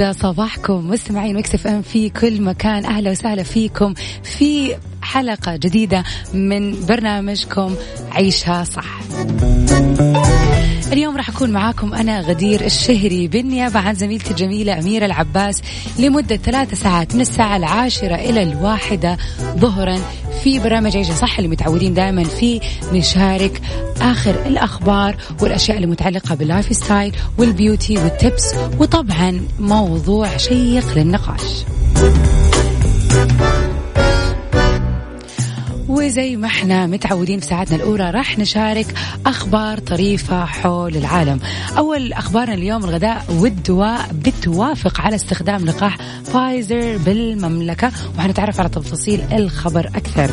يسعد صباحكم. مستمعين مكسف ام في كل مكان. أهلا وسهلا فيكم في حلقة جديدة من برنامجكم عيشها صح. اليوم راح أكون معاكم أنا غدير الشهري بالنيابة عن زميلتي الجميلة أميرة العباس لمدة ثلاثة ساعات من الساعة العاشرة إلى الواحدة ظهرا في برنامج عيشة صح اللي متعودين دائما فيه. نشارك آخر الأخبار والأشياء المتعلقة بال lifestyle وال beauty وال tips وطبعا موضوع شيق للنقاش. وزي ما إحنا متعودين في ساعتنا الأولى راح نشارك أخبار طريفة حول العالم. أول أخبارنا اليوم الغذاء والدواء بتوافق على استخدام لقاح فايزر بالمملكة. وحنتعرف على تفاصيل الخبر أكثر.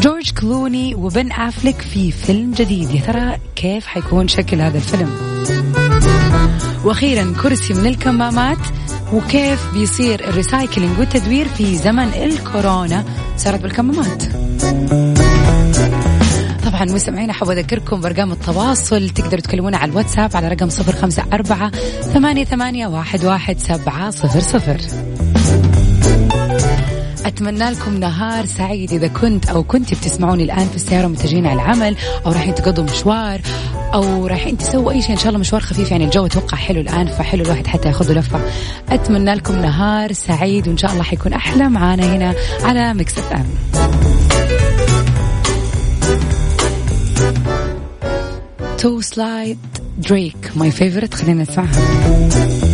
جورج كلوني وبن أفلك في فيلم جديد. يا ترى كيف حيكون شكل هذا الفيلم؟ وأخيرا كرسي من الكمامات. وكيف بيصير الريسايكلينج والتدوير في زمن الكورونا؟ صارت بالكمامات. طبعا مستمعين أحب أذكركم بأرقام التواصل. تقدروا تكلمونا على الواتساب على رقم صفر خمسة أربعة ثمانية, ثمانية واحد, واحد سبعة صفر صفر. أتمنى لكم نهار سعيد إذا كنت أو كنت بتسمعوني الآن في السيارة متجهين على العمل أو رايحين تقضوا مشوار أو رايحين تسووا أي شيء. إن شاء الله مشوار خفيف يعني. الجو أتوقع حلو الآن فحلو الواحد حتى ياخذ لفة. أتمنى لكم نهار سعيد وإن شاء الله حيكون أحلى معانا هنا على Mix FM Toosie Slide Drake my favorite خلينا نسمعها.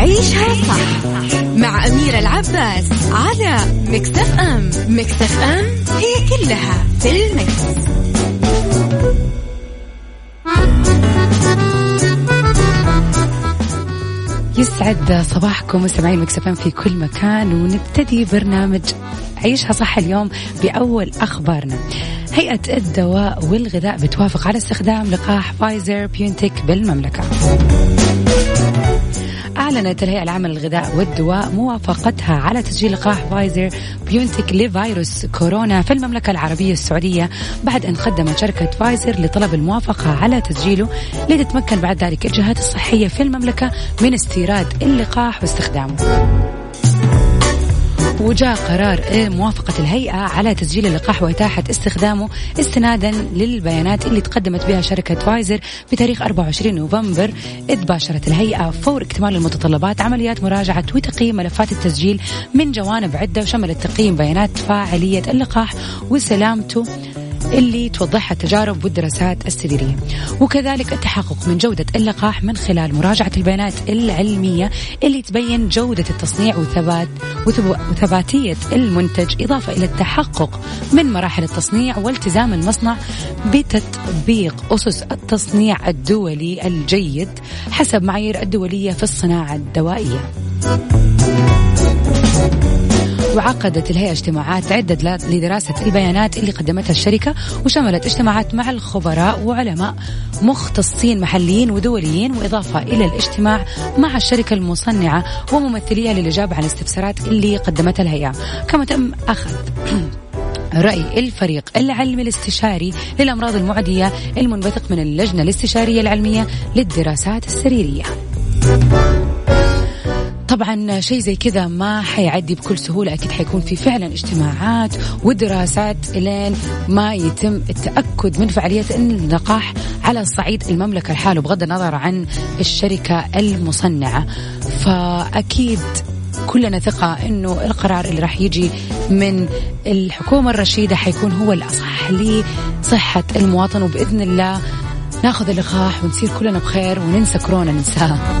عيشها صح مع أميرة العباس على Mix FM Mix FM هي كلها في ال mix. يسعد صباحكم مستمعين Mix FM في كل مكان ونبتدي برنامج عيشها صح اليوم بأول أخبارنا. هيئة الدواء والغذاء بتوافق على استخدام لقاح فايزر بيونتك بالمملكة. أعلنت الهيئة العامة للغذاء والدواء موافقتها على تسجيل لقاح فايزر بيونتك لفيروس كورونا في المملكة العربية السعودية بعد أن قدمت شركة فايزر لطلب الموافقة على تسجيله لتتمكن بعد ذلك الجهات الصحية في المملكة من استيراد اللقاح واستخدامه. وجاء قرار موافقة الهيئة على تسجيل اللقاح وإتاحة استخدامه استنادا للبيانات اللي تقدمت بها شركة فايزر بتاريخ 24 نوفمبر إذ باشرت الهيئة فور اكتمال المتطلبات عمليات مراجعة وتقييم ملفات التسجيل من جوانب عدة وشملت تقييم بيانات فاعلية اللقاح وسلامته اللي توضحها التجارب والدراسات السريرية وكذلك التحقق من جودة اللقاح من خلال مراجعة البيانات العلمية اللي تبين جودة التصنيع وثبات وثباتية المنتج إضافة إلى التحقق من مراحل التصنيع والتزام المصنع بتطبيق أسس التصنيع الدولي الجيد حسب معايير الدولية في الصناعة الدوائية. وعقدت الهيئة اجتماعات عدة لدراسة البيانات اللي قدمتها الشركة وشملت اجتماعات مع الخبراء وعلماء مختصين محليين ودوليين وإضافة إلى الاجتماع مع الشركة المصنعة وممثليها للإجابة عن الاستفسارات اللي قدمتها الهيئة. كما تم أخذ رأي الفريق العلمي الاستشاري للأمراض المعدية المنبثق من اللجنة الاستشارية العلمية للدراسات السريرية. طبعا شيء زي كذا ما حيعدي بكل سهولة أكيد حيكون في فعلا اجتماعات ودراسات لين ما يتم التأكد من فعالية اللقاح على صعيد المملكة الحالة بغض النظر عن الشركة المصنعة. فأكيد كلنا ثقة أنه القرار اللي راح يجي من الحكومة الرشيدة حيكون هو الأصح لصحة المواطن وبإذن الله ناخذ اللقاح ونصير كلنا بخير وننسى كورونا ننساها.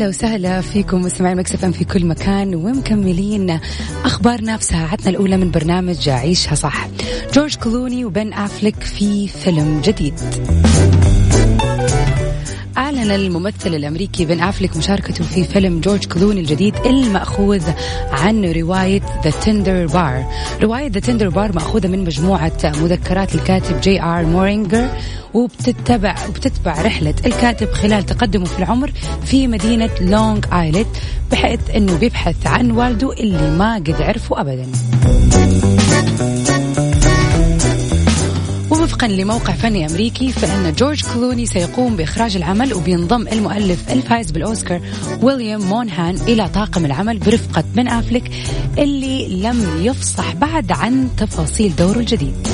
أهلا وسهلا فيكم مستمعين Mix FM في كل مكان ومكملين أخبارنا في ساعتنا الأولى من برنامج عيشها صح. جورج كلوني وبن افليك في فيلم جديد. أعلن الممثل الأمريكي بن أفليك مشاركته في فيلم جورج كلوني الجديد المأخوذ عن رواية The Tender Bar رواية The Tender Bar مأخوذة من مجموعة مذكرات الكاتب جي آر مورينجر وبتتبع وبتتبع رحلة الكاتب خلال تقدمه في العمر في مدينة لونج آيلاند بحيث أنه بيبحث عن والده اللي ما قد عرفه أبدا. وفقا لموقع فني أمريكي فإن جورج كلوني سيقوم بإخراج العمل وبينضم المؤلف الفائز بالأوسكار ويليام مونهان إلى طاقم العمل برفقة بن أفلك اللي لم يفصح بعد عن تفاصيل دوره الجديد.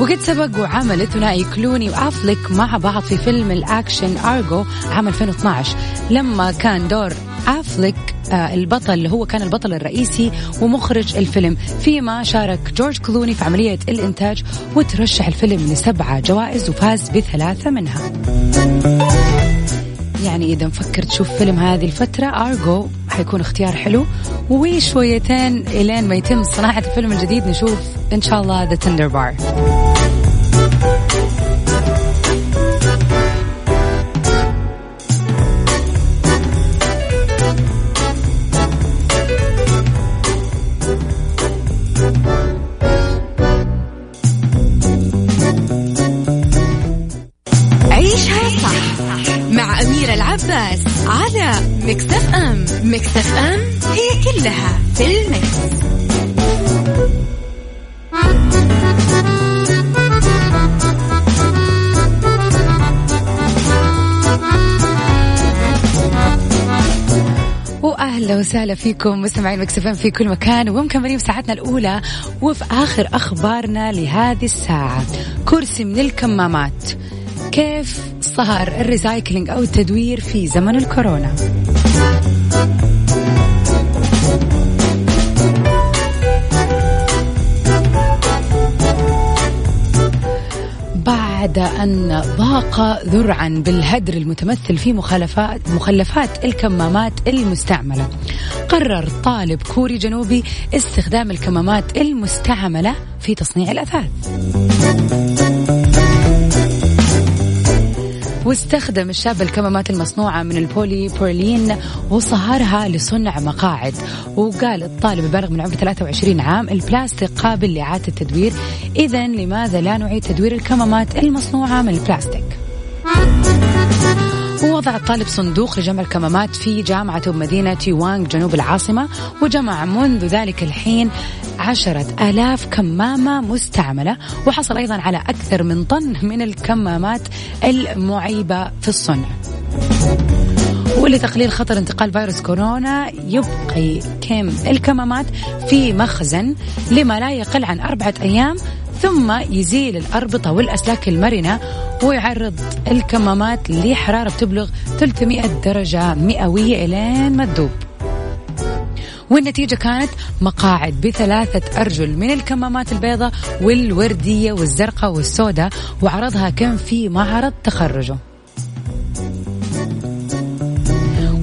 وقد سبق وعمل الثنائي كلوني وافليك مع بعض في فيلم الأكشن أرجو عام 2012 لما كان دور أفليك آه، البطل اللي هو كان البطل الرئيسي ومخرج الفيلم. فيما شارك جورج كلوني في عملية الإنتاج وترشح الفيلم لسبعة جوائز وفاز بثلاثة منها. يعني إذا مفكر تشوف فيلم هذه الفترة أرجو حيكون اختيار حلو. وشويتين إلين ما يتم صناعة الفيلم الجديد نشوف إن شاء الله ذا تندر بار وسهلا فيكم مستمعين Mix FM في كل مكان ومكملين ساعتنا الأولى وفي آخر أخبارنا لهذه الساعة. كرسي من الكمامات. كيف صار ال recycling أو التدوير في زمن الكورونا؟ بعد أن ضاق ذرعا بالهدر المتمثل في مخلفات مخلفات الكمامات المستعملة. قرر طالب كوري جنوبي استخدام الكمامات المستعملة في تصنيع الأثاث. واستخدم الشاب الكمامات المصنوعة من البولي بورلين وصهرها لصنع مقاعد. وقال الطالب البالغ من عمر 23 عام البلاستيك قابل لإعادة التدوير. إذا لماذا لا نعيد تدوير الكمامات المصنوعة من البلاستيك؟ ووضع الطالب صندوق لجمع الكمامات في جامعة مدينة وانغ جنوب العاصمة. وجمع منذ ذلك الحين عشرة آلاف كمامة مستعملة. وحصل أيضا على أكثر من طن من الكمامات المعيبة في الصنع. ولتقليل خطر انتقال فيروس كورونا يبقي كم الكمامات في مخزن لما لا يقل عن أربعة أيام ثم يزيل الأربطة والأسلاك المرنة ويعرض الكمامات لحرارة بتبلغ 300 درجة مئوية إلين ما تذوب. والنتيجة كانت مقاعد بثلاثة أرجل من الكمامات البيضاء والوردية والزرقاء والسوداء وعرضها كم في معرض تخرجه.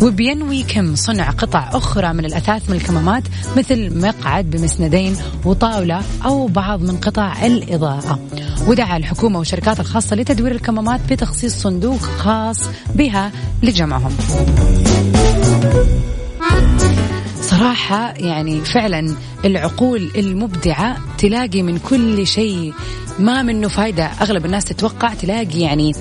وبينوي كم صنع قطع أخرى من الأثاث من الكمامات مثل مقعد بمسندين وطاولة أو بعض من قطع الإضاءة. ودعا الحكومة والشركات الخاصة لتدوير الكمامات بتخصيص صندوق خاص بها لجمعهم. صراحة يعني فعلا العقول المبدعة تلاقي من كل شيء. ما منه فايدة. أغلب الناس تتوقع تلاقي يعني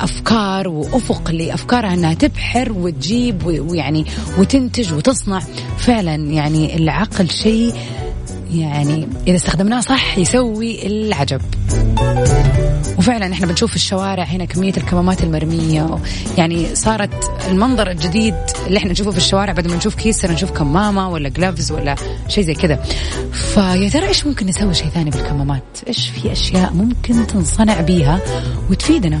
أفكار وأفق لافكارها أنها تبحر وتجيب ويعني وتنتج وتصنع. فعلا يعني العقل شيء يعني إذا استخدمناه صح يسوي العجب. وفعلا إحنا بنشوف في الشوارع هنا كمية الكمامات المرمية. يعني صارت المنظر الجديد اللي إحنا نشوفه في الشوارع بدل ما نشوف كيس نشوف كمامة ولا جلافز ولا شيء زي كذا. فيا ترى إيش ممكن نسوي شيء ثاني بالكمامات؟ إيش في أشياء ممكن تنصنع بيها وتفيدنا؟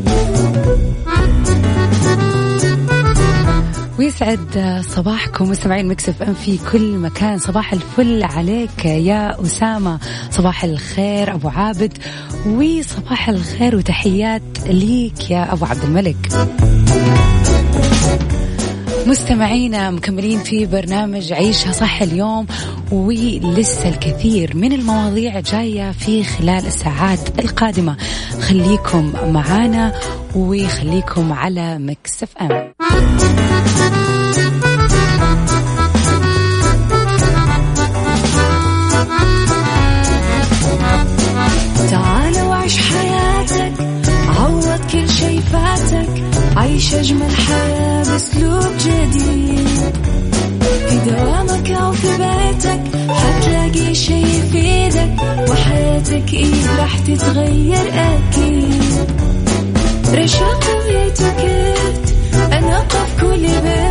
ويسعد صباحكم مستمعين Mix FM في كل مكان. صباح الفل عليك يا أسامة. صباح الخير أبو عابد وصباح الخير وتحيات ليك يا أبو عبد الملك. مستمعينا مكملين في برنامج عيشها صح اليوم. ولسه الكثير من المواضيع جاية في خلال الساعات القادمة. خليكم معانا وخليكم على مكسف أم. تعال وعيش حياتك عوض كل شي فاتك عيش أجمل حياة بأسلوب جديد. دوامك أو في بيتك حتلاقي شي يفيدك وحياتك إيه راح تتغير أكيد. رشاق ويتوكيت أنا قف كل بيت.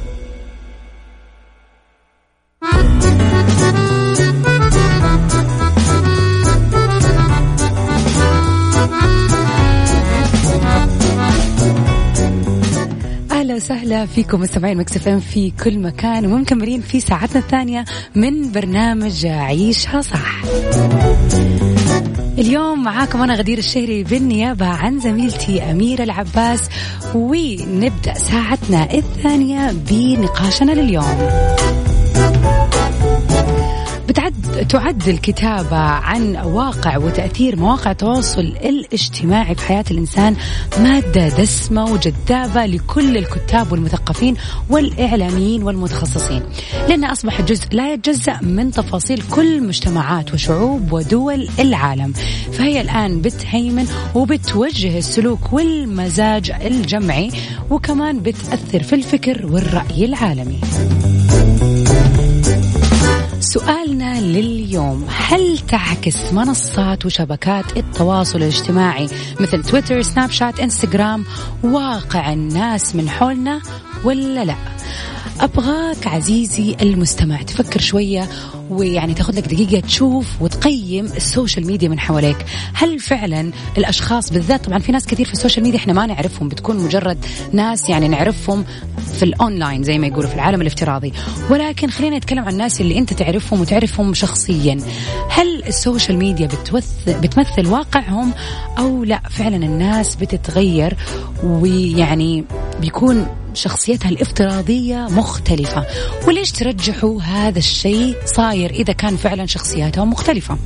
وسهلا فيكم مستمعين Mix FM في كل مكان ومكملين في ساعتنا الثانية من برنامج عيشها صح اليوم معاكم أنا غدير الشهري بالنيابة عن زميلتي أميرة العباس ونبدأ ساعتنا الثانية بنقاشنا لليوم. بتعد تعد الكتابة عن واقع وتأثير مواقع التواصل الاجتماعي في حياة الإنسان مادة دسمة وجذابة لكل الكتاب والمثقفين والإعلاميين والمتخصصين. لأنها أصبحت جزء لا يتجزأ من تفاصيل كل مجتمعات وشعوب ودول العالم. فهي الآن بتهيمن وبتوجه السلوك والمزاج الجمعي وكمان بتأثر في الفكر والرأي العالمي. سؤالنا لليوم. هل تعكس منصات وشبكات التواصل الاجتماعي مثل تويتر سناب شات إنستغرام واقع الناس من حولنا ولا لا؟ أبغاك عزيزي المستمع تفكر شوية ويعني تاخذ لك دقيقة تشوف وتقيم ال social media من حواليك هل فعلا الأشخاص بالذات طبعا في ناس كثير في ال social media إحنا ما نعرفهم بتكون مجرد ناس يعني نعرفهم في الأونلاين زي ما يقولوا في العالم الافتراضي. ولكن خلينا نتكلم عن الناس اللي أنت تعرفهم وتعرفهم شخصيا. هل ال social media بتمثل واقعهم أو لا؟ فعلا الناس بتتغير ويعني بيكون شخصيتها الافتراضية مختلفة. وليش ترجحوا هذا الشيء صاير إذا كان فعلا شخصياتهم مختلفة؟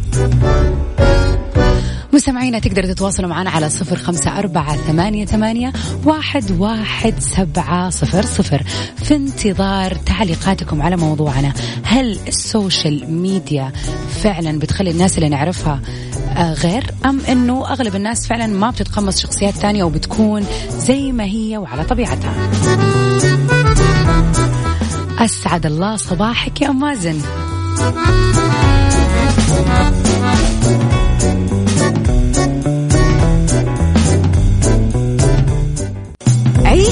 مستمعينا تقدروا تتواصلوا معنا على صفر خمسة أربعة ثمانية, ثمانية واحد, واحد سبعة صفر صفر في انتظار تعليقاتكم على موضوعنا. هل السوشيال ميديا فعلا بتخلي الناس اللي نعرفها آه، غير؟ أم أنه أغلب الناس فعلا ما بتتقمص شخصيات ثانية وبتكون زي ما هي وعلى طبيعتها؟ أسعد الله صباحك يا أم مازن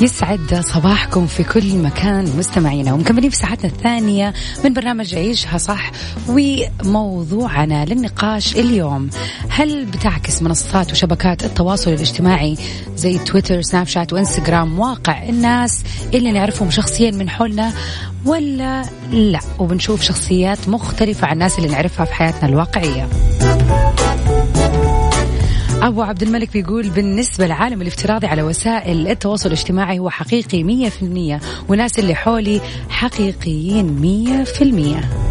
يسعد صباحكم في كل مكان مستمعينا ومكملين في ساعتنا الثانية من برنامج عيشها صح وموضوعنا للنقاش اليوم. هل بتعكس منصات وشبكات التواصل الاجتماعي زي تويتر سناب شات وإنستغرام واقع الناس اللي نعرفهم شخصيا من حولنا ولا لا؟ وبنشوف شخصيات مختلفة عن الناس اللي نعرفها في حياتنا الواقعية. أبو عبد الملك بيقول بالنسبة لعالم الافتراضي على وسائل التواصل الاجتماعي هو حقيقي 100% والناس اللي حولي حقيقيين 100%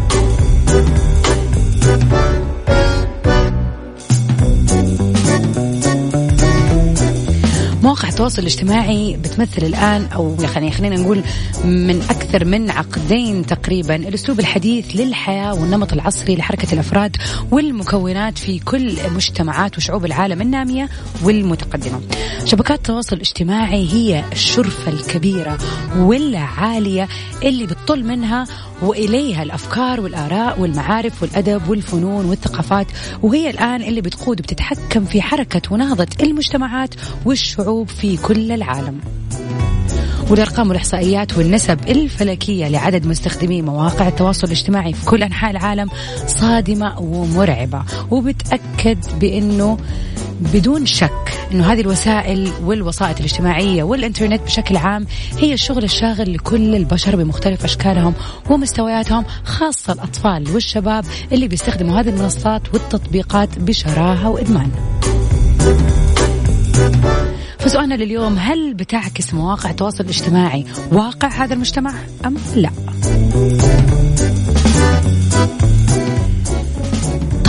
مواقع التواصل الاجتماعي بتمثل الآن أو يعني خلينا نقول من أكثر من عقدين تقريبا الأسلوب الحديث للحياة والنمط العصري لحركة الأفراد والمكونات في كل مجتمعات وشعوب العالم النامية والمتقدمة. شبكات التواصل الاجتماعي هي الشرفة الكبيرة والعالية اللي بتطل منها وإليها الأفكار والآراء والمعارف والأدب والفنون والثقافات وهي الآن اللي بتقود وبتتحكم في حركة ونهضة المجتمعات والشعوب في كل العالم والأرقام والإحصائيات والنسب الفلكية لعدد مستخدمي مواقع التواصل الاجتماعي في كل أنحاء العالم صادمة ومرعبة وبتأكد بأنه بدون شك إنه هذه الوسائل والوسائط الاجتماعية والإنترنت بشكل عام هي الشغل الشاغل لكل البشر بمختلف أشكالهم ومستوياتهم خاصة الأطفال والشباب اللي بيستخدموا هذه المنصات والتطبيقات بشراهة وإدمان. فسؤالنا لليوم هل بتعكس مواقع التواصل الاجتماعي واقع هذا المجتمع أم لا؟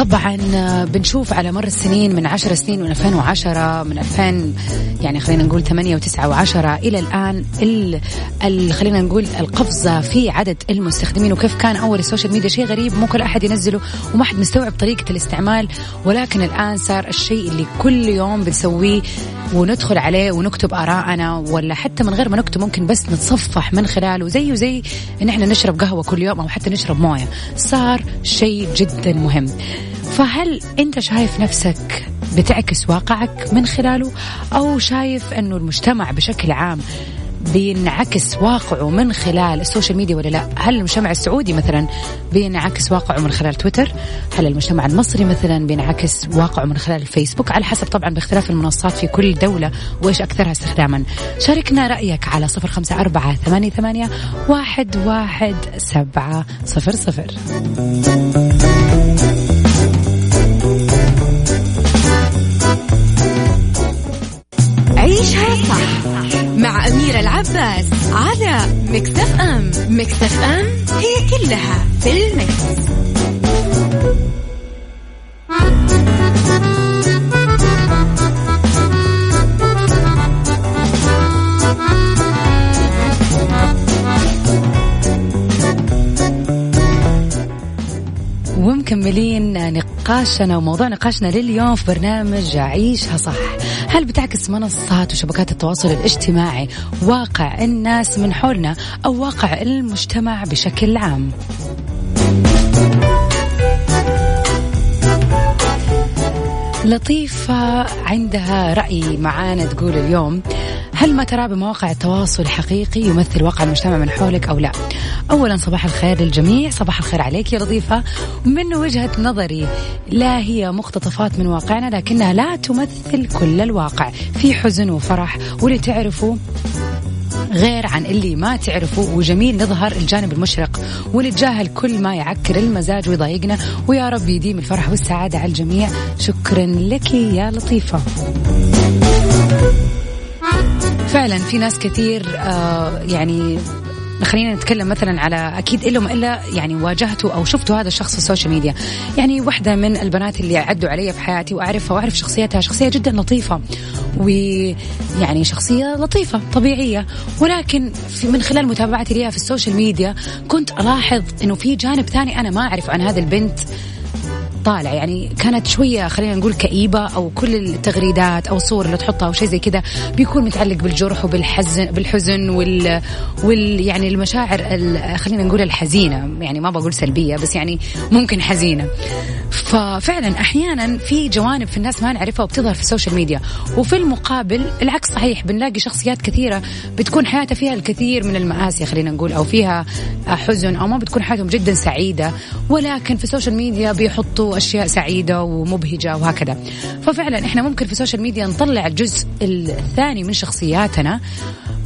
طبعا بنشوف على مر السنين من عشر سنين من 2010 من 2000 يعني خلينا نقول 8 و9 و10 إلى الآن ال ال خلينا نقول القفزة في عدد المستخدمين وكيف كان أول ال social media شيء غريب مو كل أحد ينزله وما حد مستوعب طريقة الاستعمال ولكن الآن صار الشيء اللي كل يوم بنسويه وندخل عليه ونكتب آراءنا ولا حتى من غير ما نكتب ممكن بس نتصفح من خلاله زيه زي إن إحنا نشرب قهوة كل يوم أو حتى نشرب موية. صار شيء جدا مهم. فهل أنت شايف نفسك بتعكس واقعك من خلاله؟ أو شايف أنه المجتمع بشكل عام بينعكس واقعه من خلال ال social media ولا لا؟ هل المجتمع السعودي مثلا بينعكس واقعه من خلال تويتر؟ هل المجتمع المصري مثلا بينعكس واقعه من خلال الفيسبوك؟ على حسب طبعا باختلاف المنصات في كل دولة وإيش أكثرها استخداما. شاركنا رأيك على صفر خمسة أربعة ثمانية, واحد, واحد سبعة صفر صفر. العباس على مكتف أم مكتف أم هي كلها في المكس. ومكملين نقاشنا وموضوع نقاشنا لليوم في برنامج عيشها صح. هل بتعكس منصات وشبكات التواصل الاجتماعي واقع الناس من حولنا أو واقع المجتمع بشكل عام؟ لطيفة عندها رأي معانا تقول اليوم هل ما ترى بمواقع التواصل حقيقي يمثل واقع المجتمع من حولك أو لا؟ أولا صباح الخير للجميع. صباح الخير عليك يا لطيفة. من وجهة نظري لا هي مقتطفات من واقعنا لكنها لا تمثل كل الواقع. في حزن وفرح واللي تعرفوا غير عن اللي ما تعرفه. وجميل نظهر الجانب المشرق ونتجاهل كل ما يعكر المزاج ويضايقنا. ويا رب يديم الفرح والسعادة على الجميع. شكرا لك يا لطيفة. فعلا في ناس كثير آه يعني خلينا نتكلم مثلا على أكيد ما إلا يعني واجهته أو شفته هذا الشخص في السوشيال ميديا. يعني واحدة من البنات اللي عدوا علي في حياتي وأعرفها وأعرف شخصيتها شخصية جدا لطيفة ويعني شخصية لطيفة طبيعية. ولكن في من خلال متابعتي لها في ال social media كنت ألاحظ إنه في جانب ثاني أنا ما أعرف عن هذه البنت. طالع. يعني كانت شوية خلينا نقول كئيبة أو كل التغريدات أو الصور اللي تحطها أو شيء زي كذا بيكون متعلق بالجرح وبالحزن بالحزن وال, وال يعني المشاعر خلينا نقول الحزينة. يعني ما بقول سلبية بس يعني ممكن حزينة. ففعلا أحيانا في جوانب في الناس ما نعرفها وبتظهر في ال social media. وفي المقابل العكس صحيح بنلاقي شخصيات كثيرة بتكون حياتها فيها الكثير من المآسي خلينا نقول أو فيها حزن أو ما بتكون حياتهم جدا سعيدة. ولكن في ال social media بيحطوا اشياء سعيدة ومبهجة وهكذا. ففعلا إحنا ممكن في ال social media نطلع الجزء الثاني من شخصياتنا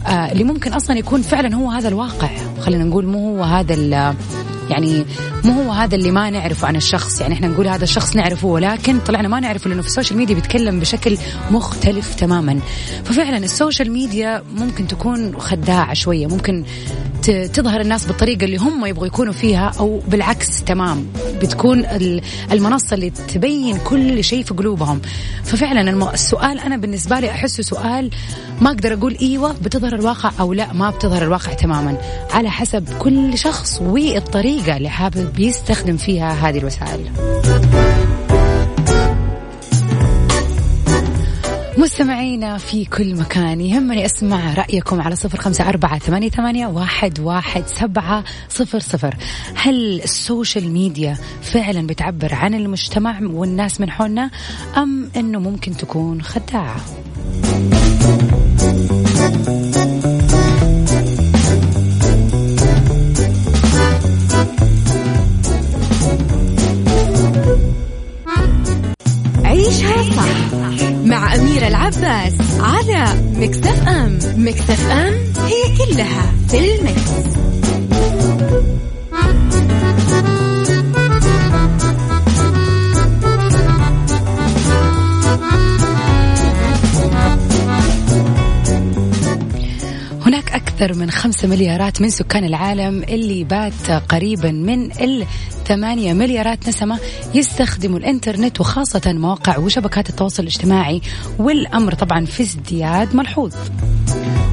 آه اللي ممكن أصلا يكون فعلا هو هذا الواقع. خلينا نقول مو هو هذا يعني مو هو هذا اللي ما نعرفه عن الشخص. يعني إحنا نقول هذا الشخص نعرفه ولكن طلعنا ما نعرفه لأنه في ال social media بيتكلم بشكل مختلف تماما. ففعلا ال social media ممكن تكون خداعة شوية ممكن تظهر الناس بالطريقة اللي هم يبغوا يكونوا فيها أو بالعكس تمام. بتكون المنصة اللي تبين كل شيء في قلوبهم. ففعلا السؤال أنا بالنسبة لي أحسه سؤال ما أقدر أقول إيوة بتظهر الواقع أو لا ما بتظهر الواقع تماما. على حسب كل شخص والطريقة اللي حابب يستخدم فيها هذه الوسائل. مستمعينا في كل مكان يهمني أسمع رأيكم على صفر خمسة أربعة ثمانية, ثمانية واحد, واحد سبعة صفر صفر. هل السوشيال ميديا فعلا بتعبر عن المجتمع والناس من حولنا أم أنه ممكن تكون خداعة؟ عيشها صح. مع أميرة العباس على مكتف أم مكتف أم هي كلها في المكس. أكثر من خمسة مليارات من سكان العالم اللي بات قريبا من 8 مليارات نسمة يستخدموا الإنترنت وخاصة مواقع وشبكات التواصل الاجتماعي والأمر طبعا في ازدياد ملحوظ.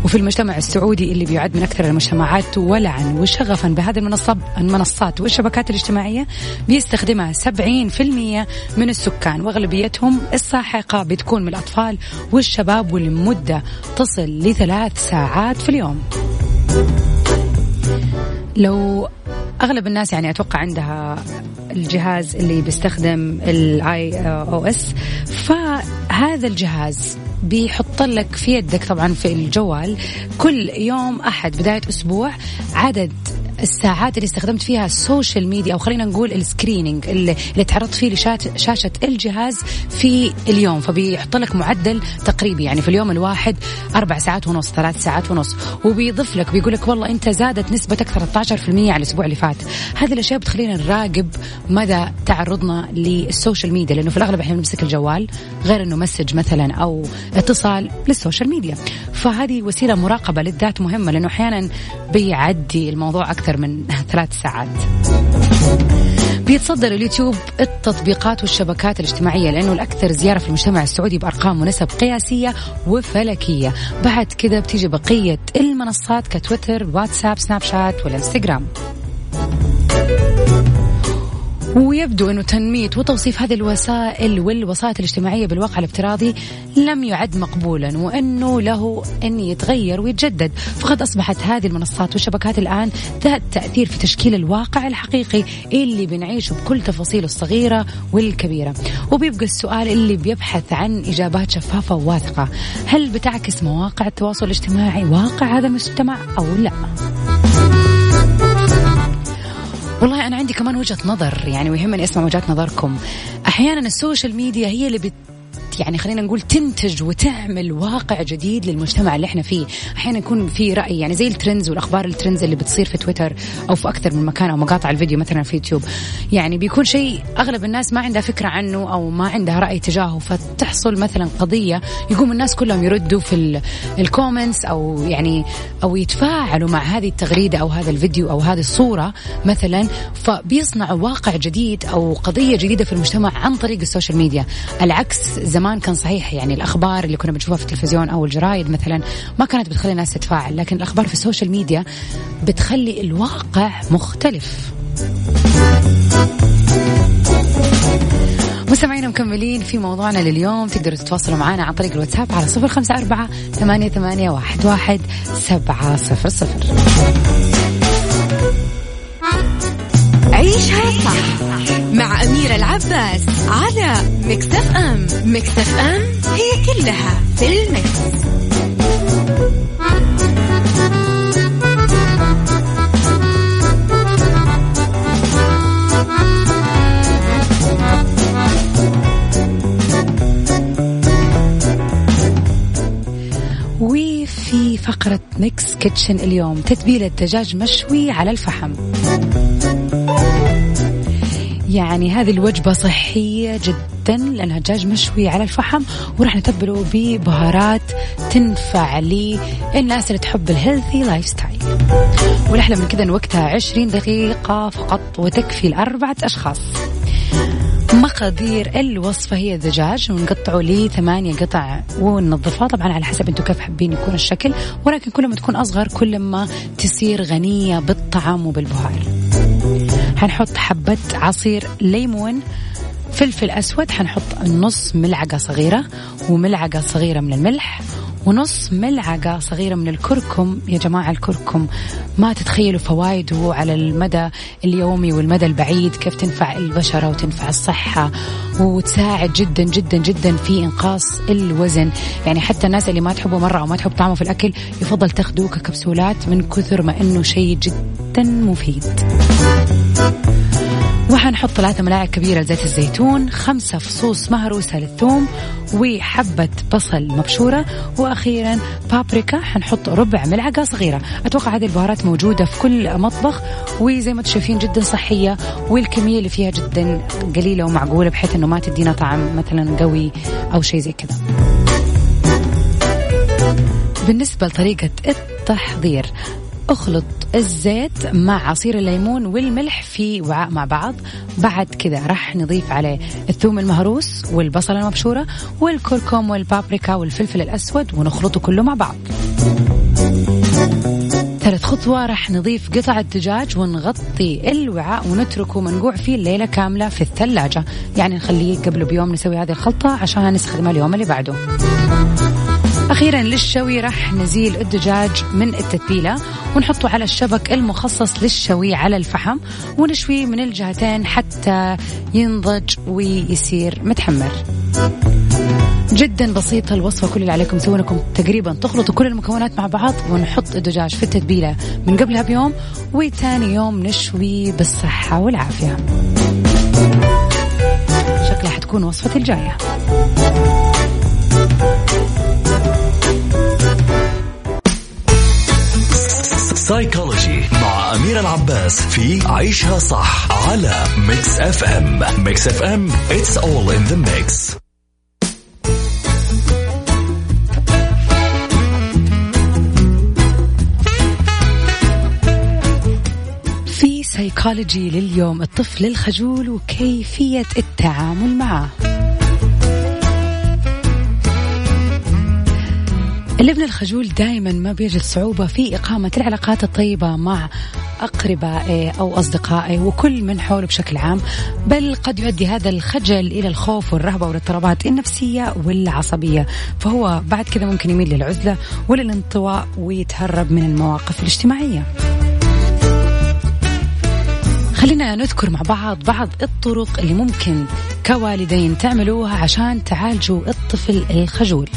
وفي المجتمع السعودي اللي بيعد من أكثر المجتمعات ولعا وشغفا بهذه المنصات المنصات والشبكات الاجتماعية بيستخدمها 70% من السكان وأغلبيتهم الساحقة بتكون من الأطفال والشباب والمدة تصل لثلاث ساعات في اليوم. لو أغلب الناس يعني أتوقع عندها الجهاز اللي بيستخدم ال iOS فهذا الجهاز بيحط لك في يدك طبعا في الجوال كل يوم أحد بداية أسبوع عدد الساعات اللي استخدمت فيها ال social media أو خلينا نقول ال screening اللي, اللي تعرضت فيه لشاشه الجهاز في اليوم. فبيحط لك معدل تقريبي يعني في اليوم الواحد أربع ساعات ونص ثلاث ساعات ونص. وبيضيف لك بيقول لك والله أنت زادت نسبتك 13% على الأسبوع اللي فات. هذه الأشياء بتخلينا نراقب مدى تعرضنا لل social media لأنه في الأغلب إحنا بنمسك الجوال غير إنه message مثلا أو اتصال لل social media فهذه وسيلة مراقبة للذات مهمة لأنه أحيانا بيعدي الموضوع أكثر أكثر من ثلاث ساعات. بيتصدر اليوتيوب التطبيقات والشبكات الاجتماعية لأنه الأكثر زيارة في المجتمع السعودي بأرقام ونسب قياسية وفلكية. بعد كذا بتيجي بقية المنصات كتويتر واتساب سناب شات والانستغرام ويبدو أنه تنمية وتوصيف هذه الوسائل والوسائط الاجتماعية بالواقع الافتراضي لم يعد مقبولا وأنه له أن يتغير ويتجدد. فقد أصبحت هذه المنصات والشبكات الآن ذات تأثير في تشكيل الواقع الحقيقي اللي بنعيشه بكل تفاصيله الصغيرة والكبيرة. وبيبقى السؤال اللي بيبحث عن إجابات شفافة وواثقة. هل بتعكس مواقع التواصل الاجتماعي واقع هذا المجتمع أو لا؟ والله أنا عندي كمان وجهة نظر يعني ويهمني أسمع وجهات نظركم. أحيانا السوشيال ميديا هي اللي بت يعني خلينا نقول تنتج وتعمل واقع جديد للمجتمع اللي إحنا فيه. أحيانا يكون في رأي يعني زي ال trends والأخبار ال trends اللي بتصير في تويتر أو في أكثر من مكان أو مقاطع الفيديو مثلا في يوتيوب. يعني بيكون شيء أغلب الناس ما عندها فكرة عنه أو ما عندها رأي تجاهه. فتحصل مثلا قضية يقوم الناس كلهم يردوا في ال comments أو يعني أو يتفاعلوا مع هذه التغريدة أو هذا الفيديو أو هذه الصورة مثلا. فبيصنعوا واقع جديد أو قضية جديدة في المجتمع عن طريق ال social media. العكس زمان كان صحيح يعني الأخبار اللي كنا بنشوفها في التلفزيون أو الجرايد مثلا ما كانت بتخلي الناس تتفاعل لكن الأخبار في ال social media بتخلي الواقع مختلف. مستمعينا مكملين في موضوعنا لليوم تقدروا تتواصلوا معنا عن طريق الواتساب على صفر خمسة أربعة ثمانية, ثمانية واحد, واحد سبعة صفر صفر. عيشها صح مع أميرة العباس على Mix FM Mix FM هي كلها في ال Mix. وفي فقرة Mix Kitchen اليوم تتبيلة دجاج مشوي على الفحم يعني هذه الوجبة صحية جدا لأنها دجاج مشوي على الفحم وراح نتبله ببهارات تنفع للناس اللي تحب ال healthy lifestyle والأحلى من كذا وقتها عشرين دقيقة فقط وتكفي لأربعة أشخاص. مقادير الوصفة هي الدجاج ونقطعه لثمانية قطع وننظفها. طبعا على حسب أنتم كيف حابين يكون الشكل ولكن كل ما تكون أصغر كل ما تصير غنية بالطعم وبالبهار. حنحط حبة عصير ليمون فلفل أسود حنحط نص ملعقة صغيرة وملعقة صغيرة من الملح ونص ملعقة صغيرة من الكركم. يا جماعة الكركم ما تتخيلوا فوائده على المدى اليومي والمدى البعيد كيف تنفع البشرة وتنفع الصحة وتساعد جدا جدا جدا في إنقاص الوزن. يعني حتى الناس اللي ما تحبه مرة أو ما تحب طعمه في الأكل يفضل تاخذوه ككبسولات من كثر ما إنه شيء جدا مفيد. وحنحط ثلاثة ملاعق كبيرة زيت الزيتون خمسة فصوص مهروسة للثوم وحبة بصل مبشورة وأخيرا بابريكا حنحط ربع ملعقة صغيرة. أتوقع هذه البهارات موجودة في كل مطبخ وزي ما أنتم شايفين جدا صحية والكمية اللي فيها جدا قليلة ومعقولة بحيث أنه ما تدينا طعم مثلا قوي أو شيء زي كذا. بالنسبة لطريقة التحضير أخلط الزيت مع عصير الليمون والملح في وعاء مع بعض. بعد كذا راح نضيف عليه الثوم المهروس والبصلة المبشورة والكركم والبابريكا والفلفل الأسود ونخلطه كله مع بعض. ثالث خطوة راح نضيف قطع الدجاج ونغطي الوعاء ونتركه منقوع فيه الليلة كاملة في الثلاجة. يعني نخليه قبل بيوم نسوي هذه الخلطة عشان نستخدمها اليوم اللي بعده. أخيرا للشوي راح نزيل الدجاج من التتبيلة ونحطه على الشبك المخصص للشوي على الفحم ونشويه من الجهتين حتى ينضج ويصير متحمر. جدا بسيطة الوصفة كل اللي عليكم تسوونكم تقريبا تخلطوا كل المكونات مع بعض ونحط الدجاج في التتبيلة من قبلها بيوم وثاني يوم نشوي بالصحة والعافية. شكلها حتكون وصفتي الجاية. سايكولوجي مع أميرة العباس في عيشها صح على Mix FM Mix FM it's all in the mix. في لليوم الطفل الخجول وكيفية التعامل معه. الابن الخجول دائما ما بيجد صعوبة في إقامة العلاقات الطيبة مع أقربائه أو أصدقائه وكل من حوله بشكل عام. بل قد يؤدي هذا الخجل إلى الخوف والرهبة والإضطرابات النفسية والعصبية. فهو بعد كذا ممكن يميل للعزلة وللانطواء ويتهرب من المواقف الاجتماعية. خلينا نذكر مع بعض بعض الطرق اللي ممكن كوالدين تعملوها عشان تعالجوا الطفل الخجول.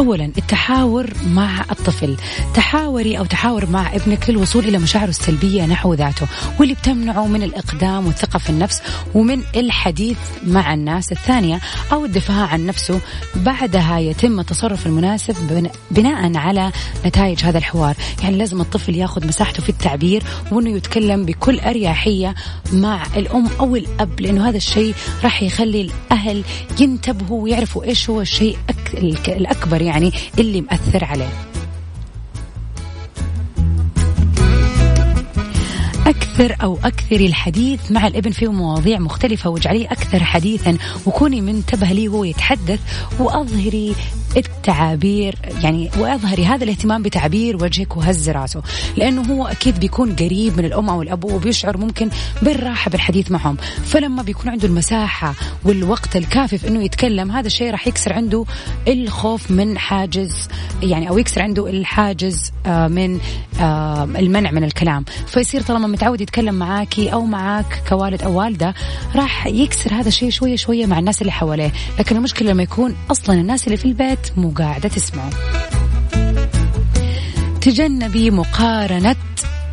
أولا التحاور مع الطفل. تحاوري أو تحاور مع ابنك للوصول إلى مشاعره السلبية نحو ذاته واللي بتمنعه من الإقدام والثقة في النفس ومن الحديث مع الناس الثانية أو الدفاع عن نفسه بعدها يتم التصرف المناسب بناء على نتائج هذا الحوار. يعني لازم الطفل ياخذ مساحته في التعبير وأنه يتكلم بكل أريحية مع الأم أو الأب لأنه هذا الشيء راح يخلي الأهل ينتبهوا ويعرفوا إيش هو الشيء الأكبر. يعني اللي مأثر عليه. أكثر أو أكثري الحديث مع الابن في مواضيع مختلفة واجعليه أكثر حديثا وكوني منتبه لي وهو يتحدث وأظهري التعابير يعني وأظهري هذا الاهتمام بتعبير وجهك وهز راسه لأنه هو أكيد بيكون قريب من الأم أو الاب وبيشعر ممكن بالراحة بالحديث معهم. فلما بيكون عنده المساحة والوقت الكافي في إنه يتكلم هذا الشيء راح يكسر عنده الخوف من حاجز يعني أو يكسر عنده الحاجز آه، من آه، المنع من الكلام. فيصير طالما متعود يتكلم معاكي أو معاك كوالد أو والدة راح يكسر هذا الشيء شوية شوية مع الناس اللي حواليه. لكن المشكلة لما يكون أصلا الناس اللي في البيت مو قاعدة تسمعه. تجنبي مقارنة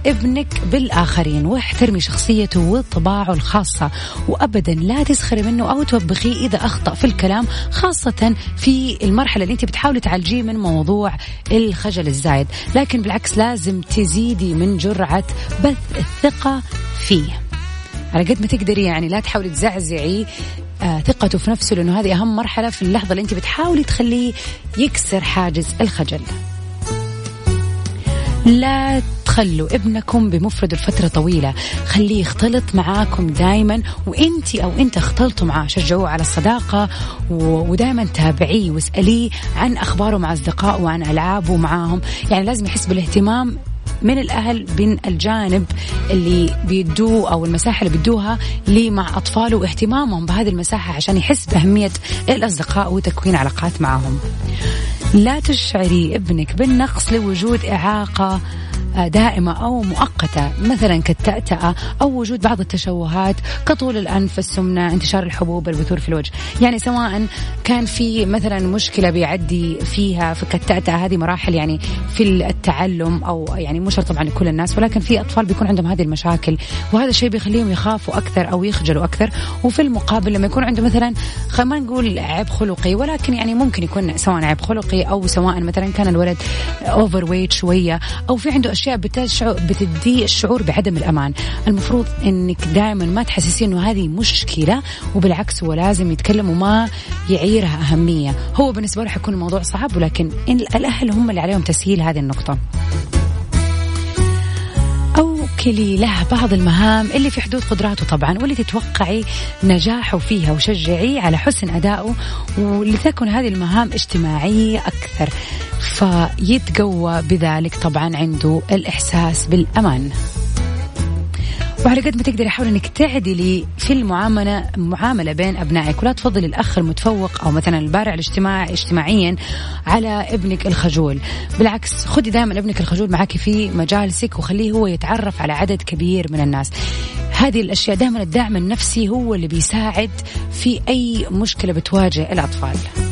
ابنك بالآخرين واحترمي شخصيته وطباعه الخاصة وأبدا لا تسخري منه أو توبخيه إذا أخطأ في الكلام خاصة في المرحلة اللي أنت بتحاولي تعالجيه من موضوع الخجل الزايد. لكن بالعكس لازم تزيدي من جرعة بث الثقة فيه. على قد ما تقدري يعني لا تحاولي تزعزعي ثقته في نفسه لأنه هذه أهم مرحلة في اللحظة اللي أنت بتحاولي تخليه يكسر حاجز الخجل. لا تخلوا ابنكم بمفرده لفترة طويلة. خليه يختلط معاكم دائما وأنت أو أنت اختلطوا معاه شجعوه على الصداقة ودائما تابعيه واسأليه عن أخباره مع اصدقائه وعن ألعابه معاهم. يعني لازم يحس بالاهتمام من الأهل من الجانب اللي بيدوه أو المساحة اللي بيدوها لي مع اطفاله واهتمامهم بهذه المساحة عشان يحس بأهمية الأصدقاء وتكوين علاقات معهم. لا تشعري ابنك بالنقص لوجود إعاقة دائمة أو مؤقتة مثلا كالتأتأة أو وجود بعض التشوهات كطول الأنف السمنة انتشار الحبوب البثور في الوجه. يعني سواء كان في مثلا مشكلة بيعدي فيها في كالتأتأة هذه مراحل يعني في التعلم أو يعني مش طبعا لكل الناس ولكن في أطفال بيكون عندهم هذه المشاكل وهذا الشيء بيخليهم يخافوا أكثر أو يخجلوا أكثر. وفي المقابل لما يكون عنده مثلا خلينا نقول عيب خلقي ولكن يعني ممكن يكون سواء عيب خلقي أو سواء مثلا كان الولد أوفر ويت شوية أو في عنده أشياء بتشعر بتدي الشعور بعدم الأمان. المفروض أنك دائما ما تحسسي أنه هذه مشكلة وبالعكس هو لازم يتكلم وما يعيرها أهمية. هو بالنسبة له حيكون الموضوع صعب ولكن الأهل هم اللي عليهم تسهيل هذه النقطة. وكلي له بعض المهام اللي في حدود قدراته طبعا واللي تتوقعي نجاحه فيها وشجعيه على حسن أدائه ولتكن هذه المهام اجتماعية أكثر. فيتقوى بذلك طبعا عنده الإحساس بالأمان. وعلى قد ما تقدري حاولي إنك تعدلي في المعامله معاملة بين أبنائك ولا تفضلي الأخ المتفوق أو مثلا البارع الاجتماع اجتماعيا على ابنك الخجول. بالعكس خدي دائما ابنك الخجول معك في مجالسك وخليه هو يتعرف على عدد كبير من الناس. هذه الأشياء دائما الدعم النفسي هو اللي بيساعد في أي مشكلة بتواجه الأطفال.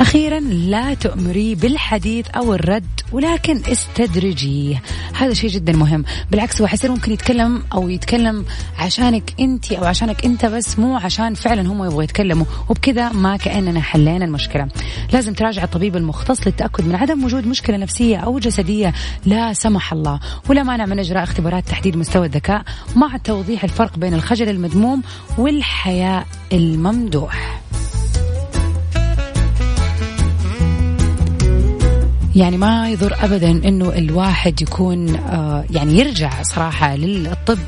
أخيرا لا تؤمري بالحديث أو الرد ولكن استدرجيه. هذا شيء جدا مهم. بالعكس هو حيصير ممكن يتكلم أو يتكلم عشانك أنت أو عشانك أنت بس مو عشان فعلا هم يبغوا يتكلموا. وبكذا ما كأننا حلينا المشكلة. لازم تراجع الطبيب المختص للتأكد من عدم وجود مشكلة نفسية أو جسدية. لا سمح الله. ولا مانع من إجراء اختبارات تحديد مستوى الذكاء مع توضيح الفرق بين الخجل المذموم والحياء الممدوح. يعني ما يضر ابدا إنه الواحد يكون آه يعني يرجع صراحة للطب.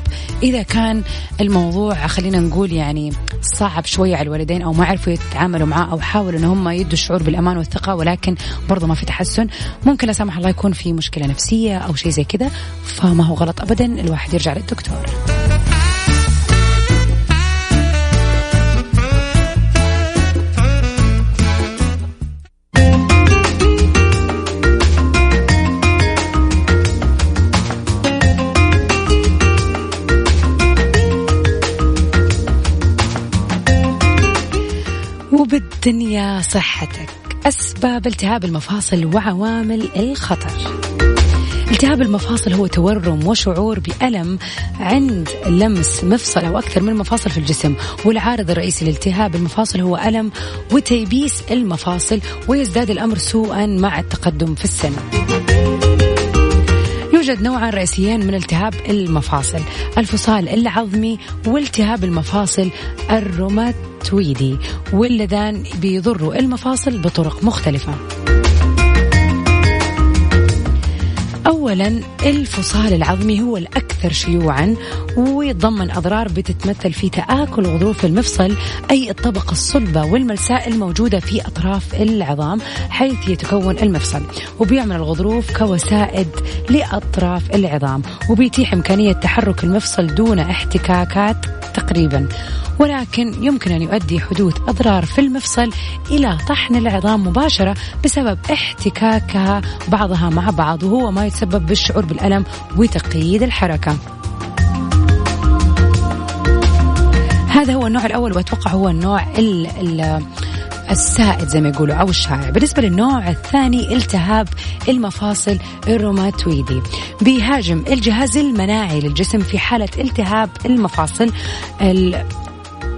إذا كان الموضوع خلينا نقول يعني صعب شوية على الوالدين أو ما عرفوا يتعاملوا معاه أو حاولوا إن هم يدوا الشعور بالأمان والثقة ولكن برضه ما في تحسن ممكن لا سمح الله يكون في مشكلة نفسية أو شيء زي كذا فما هو غلط ابدا الواحد يرجع للدكتور. وبالدنيا صحتك. أسباب التهاب المفاصل وعوامل الخطر. التهاب المفاصل هو تورم وشعور بألم عند لمس مفصل أو أكثر من مفاصل في الجسم. والعارض الرئيسي لالتهاب المفاصل هو ألم وتيبيس المفاصل ويزداد الأمر سوءا مع التقدم في السن يوجد نوعان رئيسيين من التهاب المفاصل. الفصال العظمي والتهاب المفاصل الروماتويدي واللذان بيضروا المفاصل بطرق مختلفة. أولا الفصال العظمي هو الأكثر شيوعا ويتضمن أضرار بتتمثل في تآكل غضروف المفصل أي الطبقة الصلبة والملساء الموجودة في أطراف العظام حيث يتكون المفصل. وبيعمل الغضروف كوسائد لأطراف العظام وبيتيح إمكانية تحرك المفصل دون احتكاكات تقريبا. ولكن يمكن أن يؤدي حدوث أضرار في المفصل إلى طحن العظام مباشرة بسبب احتكاكها بعضها مع بعض وهو ما يتسبب بالشعور بالألم وتقييد الحركة. هذا هو النوع الأول وأتوقع هو النوع ال ال السائد زي ما يقولوا أو الشائع. بالنسبة للنوع الثاني التهاب المفاصل الروماتويدي. بيهاجم الجهاز المناعي للجسم في حالة التهاب المفاصل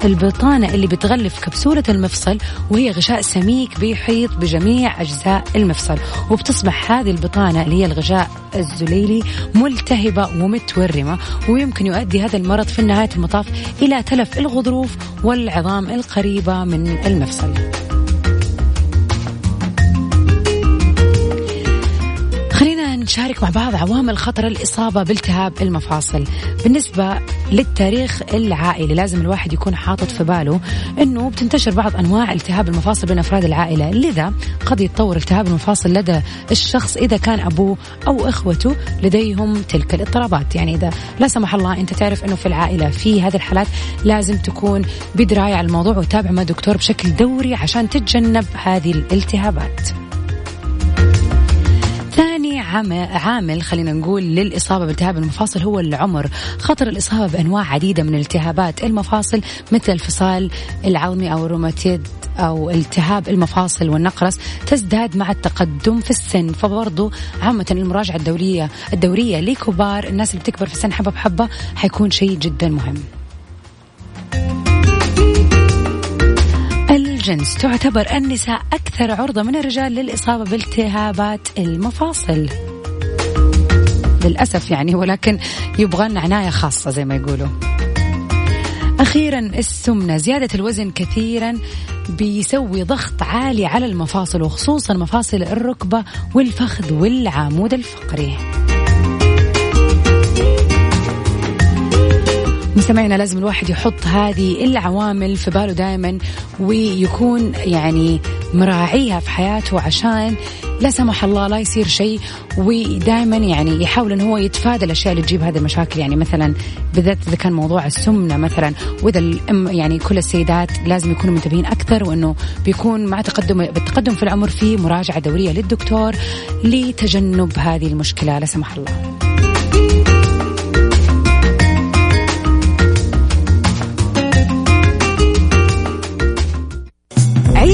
البطانة اللي بتغلف كبسولة المفصل وهي غشاء سميك بيحيط بجميع أجزاء المفصل. وبتصبح هذه البطانة اللي هي الغشاء الزليلي ملتهبة ومتورمة ويمكن يؤدي هذا المرض في نهاية المطاف إلى تلف الغضروف والعظام القريبة من المفصل. نشارك مع بعض عوامل خطر الإصابة بالتهاب المفاصل. بالنسبة للتاريخ العائلي لازم الواحد يكون حاطط في باله أنه بتنتشر بعض أنواع التهاب المفاصل بين أفراد العائلة. لذا قد يتطور التهاب المفاصل لدى الشخص إذا كان أبوه أو إخوته لديهم تلك الاضطرابات. يعني إذا لا سمح الله أنت تعرف أنه في العائلة في هذه الحالات لازم تكون بدراية على الموضوع وتابع مع دكتور بشكل دوري عشان تتجنب هذه الالتهابات. عامل خلينا نقول للإصابة بالتهاب المفاصل هو العمر. خطر الإصابة بأنواع عديدة من التهابات المفاصل مثل الفصال العظمي أو الروماتيد أو التهاب المفاصل والنقرس تزداد مع التقدم في السن. فبرضو عامة المراجعة الدورية الدورية لكبار الناس اللي بتكبر في السن حبة بحبة حيكون شيء جدا مهم. الجنس تعتبر النساء أكثر عرضة من الرجال للإصابة بالتهابات المفاصل. للأسف يعني ولكن يبغى عناية خاصة زي ما يقولوا. أخيرا السمنة. زيادة الوزن كثيرا بيسوي ضغط عالي على المفاصل وخصوصا مفاصل الركبة والفخذ والعمود الفقري. مستمعينا لازم الواحد يحط هذه العوامل في باله دائما ويكون يعني مراعيها في حياته عشان لا سمح الله لا يصير شيء ودائما يعني يحاول انه هو يتفادى الأشياء اللي تجيب هذه المشاكل يعني مثلا بالذات إذا كان موضوع السمنة مثلا وإذا الأم يعني كل السيدات لازم يكونوا منتبهين أكثر وإنه بيكون مع تقدم بالتقدم في العمر في مراجعة دورية للدكتور لتجنب هذه المشكلة لا سمح الله.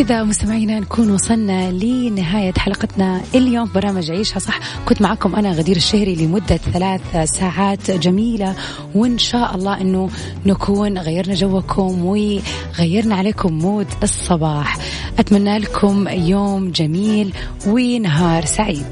وبكذا مستمعينا نكون وصلنا لنهاية حلقتنا اليوم. برنامج عيشها صح. كنت معكم أنا غدير الشهري لمدة ثلاث ساعات جميلة وإن شاء الله أنه نكون غيرنا جوكم وغيرنا عليكم mood الصباح. أتمنى لكم يوم جميل ونهار سعيد.